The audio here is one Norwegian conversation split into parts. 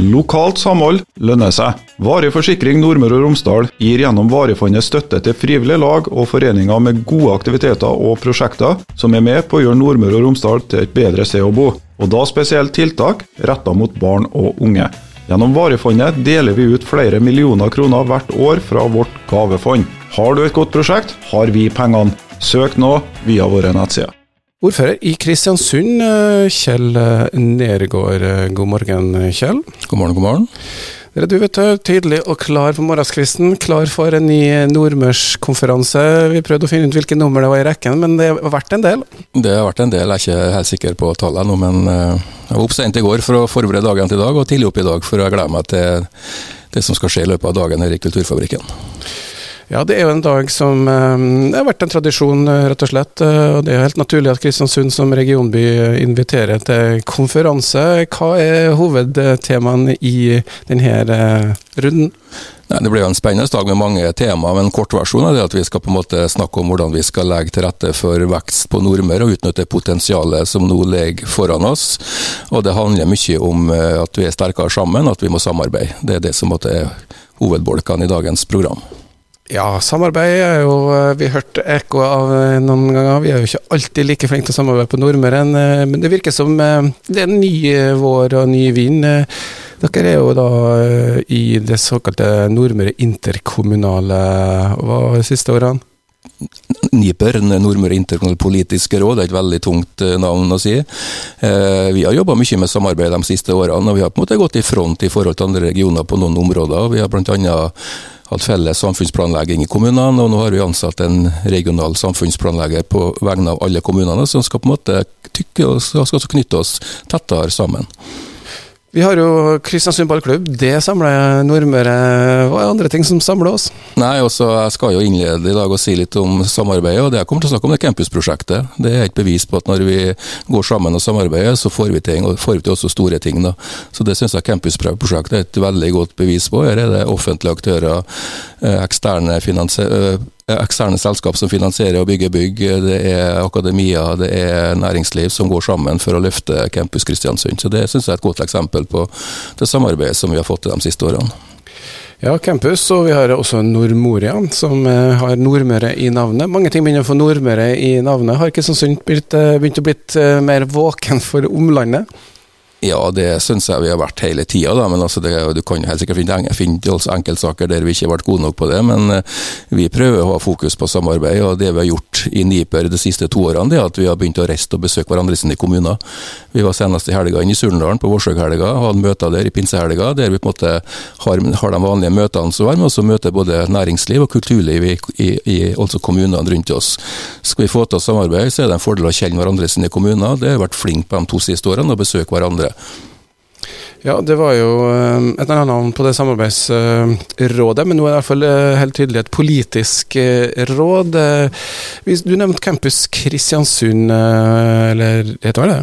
Lokalt samhold lønner seg. Varig forsikring Nordmøre og Romsdal gir gjennom Varefondet støtte til frivillige lag og foreninger med gode aktiviteter og prosjekter som er med på å gjøre Nordmøre og Romsdal til et bedre sted å bo, og da spesielt tiltak retta mot barn og unge. Gjennom Varefondet deler vi ut flere millioner kroner hvert år fra vårt gavefond. Har du et godt prosjekt, har vi pengene. Søk nå via våre nettsider. Ordfører i Kristiansund, eh, Kjell eh, Nergård. Eh, god morgen, Kjell. God morgen, god morgen. Dere, du vet, Tydelig og klar på morgenskvisten. Klar for en ny nordmørskonferanse. Vi prøvde å finne ut hvilke nummer det var i rekken, men det har vært en del? Det har vært en del. Jeg er ikke helt sikker på tallet nå, men jeg var opp sent i går for å forberede dagen til i dag, og tidlig opp i dag for å glede meg til det som skal skje i løpet av dagen her i Kulturfabrikken. Ja, det er jo en dag som Det har vært en tradisjon, eh, rett og slett. Eh, og Det er helt naturlig at Kristiansund som regionby inviterer til konferanse. Hva er hovedtemaene i denne runden? Nei, Det blir jo en spennende dag med mange temaer, men kortversjonen er at vi skal på en måte snakke om hvordan vi skal legge til rette for vekst på Nordmøre og utnytte potensialet som nå ligger foran oss. Og Det handler mye om at vi er sterkere sammen, at vi må samarbeide. Det er det som er hovedbolkene i dagens program. Ja, samarbeid er jo eh, Vi har hørt ekko av eh, noen ganger. Vi er jo ikke alltid like flinke til å samarbeide på Nordmøre, eh, men det virker som det er en ny vår og ny vind. Dere er jo da i det såkalte Nordmøre interkommunale hva de siste årene? NIPER, Nordmøre interkommunale politiske råd, er et veldig tungt navn å si. Vi har jobba mye med samarbeid de siste årene, og vi har på en måte gått i front i forhold til andre regioner på noen områder. Vi har blant annet hatt felles samfunnsplanlegging i kommunene, og nå har vi ansatt en regional samfunnsplanlegger på vegne av alle kommunene, som skal på en måte tykke oss, skal knytte oss tettere sammen. Vi har jo Kristiansund ballklubb, det samler Nordmøre. Hva er andre ting som samler oss? Nei, også, Jeg skal jo innlede i dag og si litt om samarbeidet. og det Jeg kommer til å snakke om det campusprosjektet. Det er et bevis på at når vi går sammen og samarbeider, så får vi ting, og får vi til også store ting. da. Så Det syns jeg campusprosjektet er et veldig godt bevis på. Her er det offentlige aktører, eh, eksterne finansielle eksterne selskap som finansierer og bygger bygg, det er akademia, det er næringsliv som går sammen for å løfte Campus Kristiansund. Så Det syns jeg er et godt eksempel på det samarbeidet som vi har fått til de siste årene. Ja, campus, og vi har også Nordmoria, som eh, har Nordmøre i navnet. Mange ting begynner å få Nordmøre i navnet. Har Kristiansund begynt, eh, begynt å blitt eh, mer våken for omlandet? Ja, det syns jeg vi har vært hele tida, men altså det, du kan helt sikkert finne, finne enkeltsaker der vi ikke har vært gode nok på det. Men uh, vi prøver å ha fokus på samarbeid, og det vi har gjort i NIPER de siste to årene, det er at vi har begynt å reise og besøke hverandre sine kommuner. Vi var senest i helga inne i Surndalen, på Vårsøghelga, hadde møter der i pinsehelga, der vi på en måte har, har de vanlige møtene som er, men også møter både næringsliv og kulturliv i, i, i altså kommunene rundt oss. Skal vi få til å samarbeide, så er det en fordel å kjenne hverandre sine kommuner. Det har vært flinke på de to siste årene, å besøke hverandre. Ja, det var jo eh, et eller annet navn på det samarbeidsrådet, men nå er det i hvert fall eh, helt tydelig et politisk eh, råd. Du nevnte Campus Kristiansund, eller heter det det?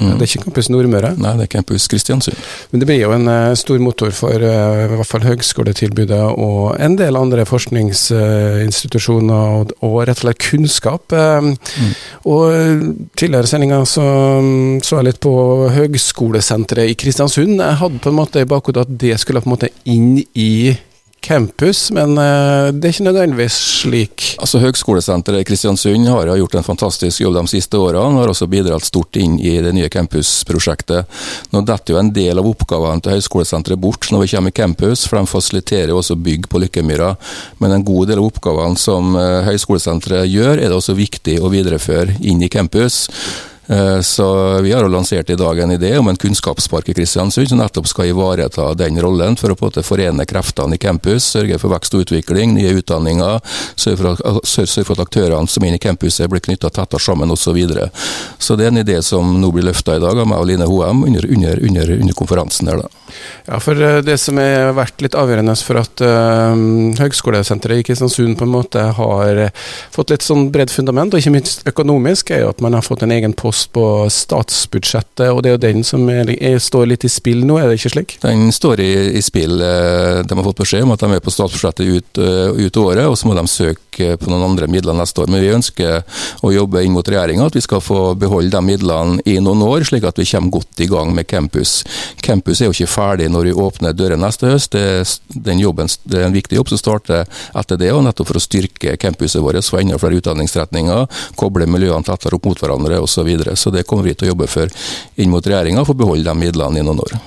Mm. Det er ikke Campus Nordmøre? Nei, det er Campus Kristiansund. Men det blir jo en uh, stor motor for uh, i hvert fall høgskoletilbudet og en del andre forskningsinstitusjoner og, og, rett og slett kunnskap. Mm. Og tidligere i sendinga så, så jeg litt på Høgskolesenteret i Kristiansund. Jeg hadde på en måte i bakhodet at det skulle på en måte inn i campus, men uh, det er ikke nødvendigvis slik. Altså Høgskolesenteret i Kristiansund har gjort en fantastisk jobb de siste årene, og har også bidratt stort inn i det nye campusprosjektet. Nå detter jo en del av oppgavene til Høgskolesenteret bort når vi kommer i campus, for de fasiliterer også bygg på Lykkemyra. Men en god del av oppgavene som uh, Høgskolesenteret gjør, er det også viktig å videreføre inn i campus. Eh, så vi har jo lansert i dag en idé om en kunnskapspark i Kristiansund som nettopp skal ivareta den rollen, for å på en måte forene kreftene i campus, sørge for vekst og utvikling, nye utdanninger, sørge for at, sørge for at aktørene som er inne i campuset blir knytta tettere sammen osv. Så, videre. så det er en idé som nå blir løfta i dag av meg og Line Hoem under, under, under, under konferansen der. da. Ja, for eh, det som har vært litt avgjørende for at uh, Høgskolesenteret i Kristiansund på en måte har fått litt sånn bredt fundament, og ikke minst økonomisk, er jo at man har fått en egen post post på statsbudsjettet, og det er jo den som er, er, står litt i spill nå, er det ikke slik? Den står i, i spill. De har fått beskjed om at de er på statsbudsjettet ut, ut året, og så må de søke på noen andre midler neste år. Men vi ønsker å jobbe inn mot regjeringa, at vi skal få beholde de midlene i noen år, slik at vi kommer godt i gang med campus. Campus er jo ikke ferdig når vi åpner dørene neste høst. Det, jobben, det, er en viktig jobb som starter etter det, og nettopp for å styrke campuset vårt, få enda flere utdanningsretninger, koble miljøene tettere opp mot hverandre osv. Så, så det kommer vi til å jobbe for inn mot regjeringa, for å beholde de midlene i noen år.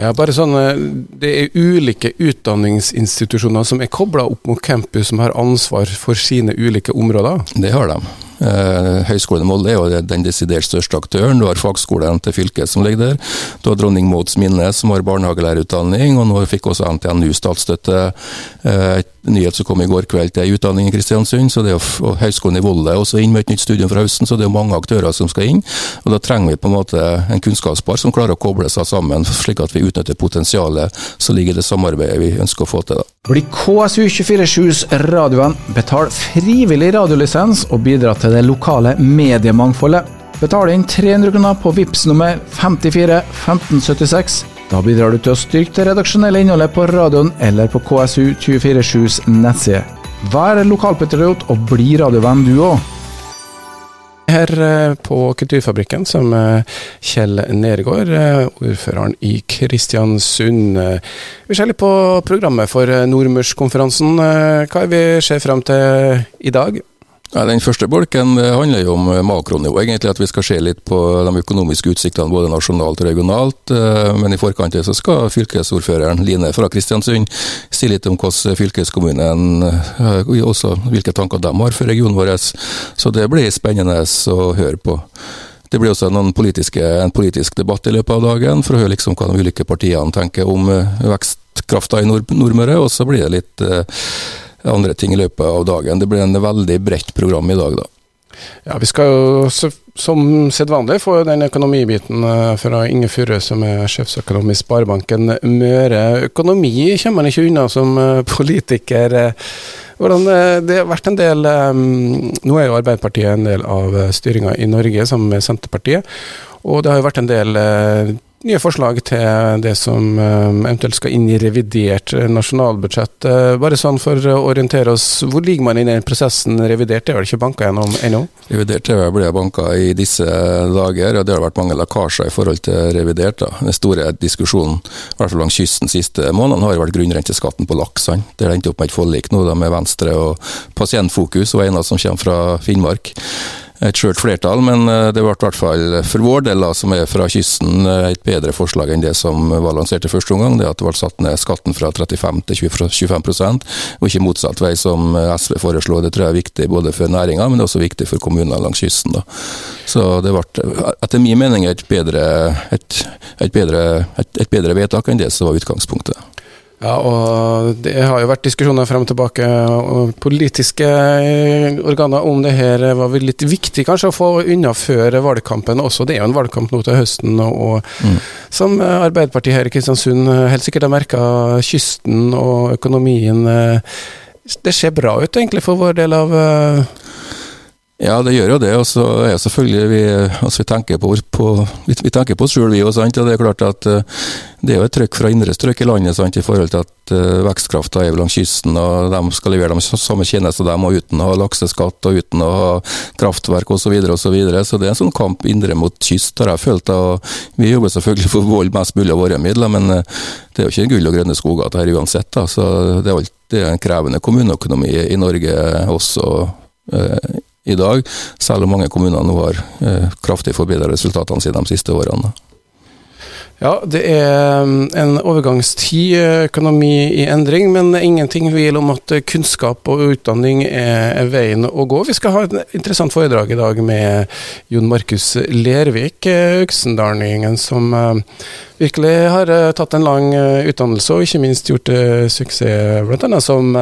Ja, bare sånn, eh, Det er ulike utdanningsinstitusjoner som er kobla opp mot campus, som har ansvar for sine ulike områder? Det har de. Eh, Høgskolen i Molde er jo den desidert største aktøren. Du har fagskolen til fylket som ligger der. Du har Dronning Mauds minne som har barnehagelærerutdanning, og nå fikk også NTNU statsstøtte. Eh, et nyhet som kom i går kveld til utdanning i Kristiansund, så det er jo Høgskolen i Volda er også inn med et nytt studium fra høsten, så det er mange aktører som skal inn. og Da trenger vi på en måte en kunnskapspar som klarer å koble seg sammen, slik at vi utnytter potensialet som ligger i det samarbeidet vi ønsker å få til. Da. Bli KSU247s radiovenn, betal frivillig radiolisens og bidra til det lokale mediemangfoldet. Betal inn 300 kroner på VIPS nummer 54 1576. Da bidrar du til å styrke det redaksjonelle innholdet på radioen eller på KSU247s nettside. Vær lokalpatriot og bli radiovenn du òg. Her eh, på Kulturfabrikken som Kjell Nergård, eh, ordføreren i Kristiansund. Vi ser litt på programmet for Nordmørskonferansen. Hva er vi ser frem til i dag? Ja, den første bolken handler jo om eh, makronivå, egentlig. At vi skal se litt på de økonomiske utsiktene både nasjonalt og regionalt. Eh, men i forkant så skal fylkesordføreren Line fra Kristiansund si litt om hvordan fylkeskommunen eh, også hvilke tanker de har for regionen vår. Så det blir spennende å høre på. Det blir også en politisk debatt i løpet av dagen, for å høre liksom hva de ulike partiene tenker om vekstkrafta i Nordmøre. Og så blir det litt andre ting i løpet av dagen. Det blir en veldig bredt program i dag, da. Ja, Vi skal jo som sedvanlig få den økonomibiten eh, fra Inge Furre, som er sjefsøkonom i Sparebanken Møre. Økonomi kommer man ikke unna som eh, politiker. Hvordan, eh, det har vært en del Nå er jo Arbeiderpartiet en del av styringa i Norge sammen med Senterpartiet. Og det har jo vært en del nye forslag til det som eh, eventuelt skal inn i revidert eh, nasjonalbudsjett. Eh, bare sånn for å orientere oss, hvor ligger man i den prosessen? Revidert er vel ikke banka gjennom ennå? Revidert TV blir banka i disse dager, og det har vært mange lekkasjer i forhold til revidert. Da. Den store diskusjonen, i hvert fall langs kysten siste månedene, har vært grunnrenteskatten på laks. Det har endt opp med et forlik nå med Venstre og Pasientfokus, og en av som kommer fra Finnmark et skjørt flertall, men eh, det ble i hvert fall for vår del, som er fra kysten, eh, et bedre forslag enn det som var lansert i første omgang. Det at det ble satt ned skatten fra 35 til 25% og ikke motsatt vei som eh, SV foreslår. Det tror jeg er viktig både for næringa, men også viktig for kommunene langs kysten. Da. Så det ble etter min mening et bedre, et, et bedre, et, et bedre vedtak enn det som var utgangspunktet. Ja, og det har jo vært diskusjoner frem og tilbake, og politiske eh, organer om det her var vel litt viktig kanskje å få unna før valgkampen også. Det er jo en valgkamp nå til høsten, og mm. som Arbeiderpartiet her i Kristiansund helt sikkert har merka, kysten og økonomien Det ser bra ut egentlig for vår del av ja, det gjør jo det. Og så er selvfølgelig vi, altså vi tenker på, på, vi, vi tenker på oss sjøl, vi òg. Og det er klart at uh, det er jo et trykk fra indre strøk i landet sant, i forhold til at uh, vekstkrafta er langs kysten, og de skal levere de samme tjenester dem, og uten å ha lakseskatt og uten å ha kraftverk osv. Så, videre, og så, videre. så det er en sånn kamp indre mot kyst, har jeg følt. og Vi jobber selvfølgelig for å beholde mest mulig av våre midler, men uh, det er jo ikke gull og grønne skoger det her uansett. Da, så det er, alltid en krevende kommuneøkonomi i Norge også i dag, selv om mange kommuner nå har eh, kraftig forbedra resultatene sine de siste årene. Ja, det er mm, en overgangstid, økonomi i endring, men ingenting vil om at kunnskap og utdanning er veien å gå. Vi skal ha et interessant foredrag i dag med Jon Markus Lervik, øksendalingen som eh, virkelig har eh, tatt en lang eh, utdannelse og ikke minst gjort suksess, bl.a. som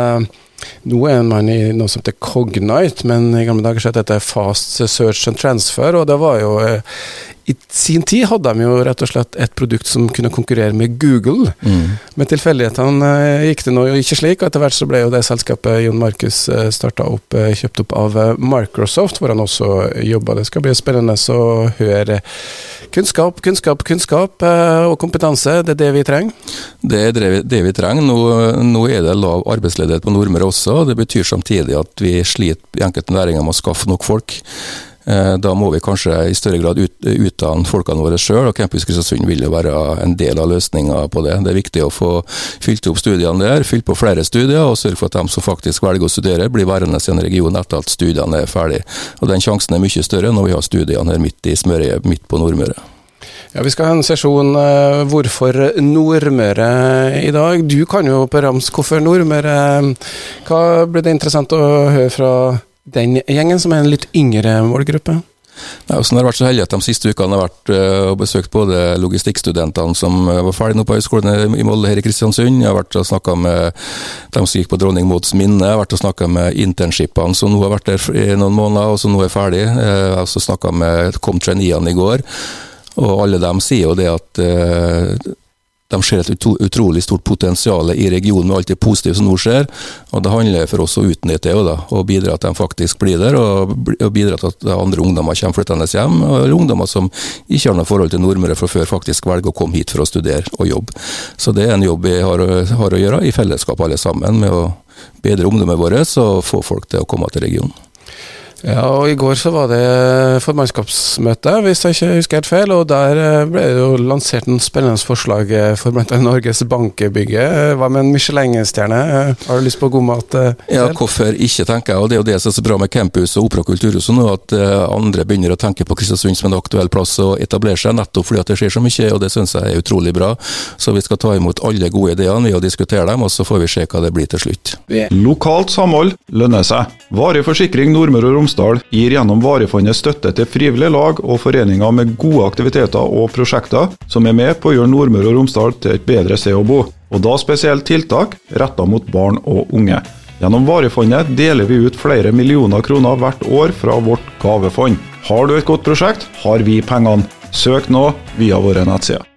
nå er man i noe som heter Cognite, men i gamle dager het dette Fast Search and Transfer, og det var jo eh, I sin tid hadde de jo rett og slett et produkt som kunne konkurrere med Google. Mm. Men tilfeldighetene eh, gikk det nå ikke slik, og etter hvert så ble jo det selskapet Jon Markus eh, starta opp, eh, kjøpt opp av Microsoft, hvor han også jobba. Det skal bli spennende å høre kunnskap, kunnskap, kunnskap og kompetanse. Det er det vi trenger. Det er det vi, trenger. Nå, nå er det lav arbeidsledighet på Nordmøre også. og Det betyr samtidig at vi sliter i enkelte næringer med å skaffe nok folk. Eh, Da må vi kanskje i større grad ut, utdanne folkene våre sjøl, og Campus Kristiansund vil jo være en del av løsninga på det. Det er viktig å få fylt opp studiene der, fylt på flere studier, og sørge for at de som faktisk velger å studere, blir værende i en region etter at studiene er ferdig. Og Den sjansen er mye større når vi har studiene her midt i smørøyet, midt på Nordmøre. Ja, Vi skal ha en sesjon eh, Hvorfor Nordmøre i dag. Du kan jo på rams hvorfor Nordmøre. Hva blir det interessant å høre fra den gjengen, som er en litt yngre målgruppe? Nei, og har vært så heldig at De siste ukene har vært øh, og besøkt både logistikkstudentene som øh, var ferdig nå på Høgskolen i Molde her i Kristiansund. Jeg har vært og snakka med dem som gikk på Dronning Mauds minne. Jeg har vært og snakka med internshipene som nå har vært der i noen måneder, og som nå er ferdig. Eh, Jeg har også snakka med kom traineene i går. Og alle dem sier jo det at de ser et utrolig stort potensial i regionen med alt det positive som nå skjer. Og det handler for oss å utnytte det, og bidra til at de faktisk blir der. Og bidra til at andre ungdommer kommer flyttende hjem, eller ungdommer som ikke har noe forhold til Nordmøre fra før, faktisk velger å komme hit for å studere og jobbe. Så det er en jobb vi har, har å gjøre i fellesskap alle sammen, med å bedre ungdommen vår og få folk til å komme til regionen. Ja, og I går så var det formannskapsmøte, hvis jeg ikke husker helt feil. og Der eh, ble det jo lansert en spennende forslag eh, for bl.a. Norges Bankbygge. Eh, Hva med en Michelin-stjerne? Har du lyst på god mat? Ja, hvorfor ikke, tenker jeg. Og Det er jo det som er så bra med campus og Opera kulturhus nå, at andre begynner å tenke på Kristiansund som en aktuell plass å etablere seg, nettopp fordi at det skjer så mye, og det syns jeg er utrolig bra. Så vi skal ta imot alle gode ideene ved å diskutere dem, og så får vi se hva det blir til slutt. Lokalt samhold lønner seg. Varig forsikring Nordmøre og Romsdal gir gjennom Varefondet støtte til frivillige lag og foreninger med gode aktiviteter og prosjekter som er med på å gjøre Nordmøre og Romsdal til et bedre sted å bo, og da spesielt tiltak retta mot barn og unge. Gjennom Varefondet deler vi ut flere millioner kroner hvert år fra vårt gavefond. Har du et godt prosjekt, har vi pengene. Søk nå via våre nettsider.